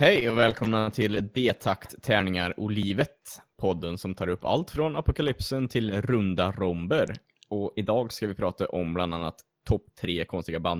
Hej och välkomna till D-takt, tärningar och livet. Podden som tar upp allt från apokalypsen till runda romber. Och idag ska vi prata om bland annat topp tre konstiga band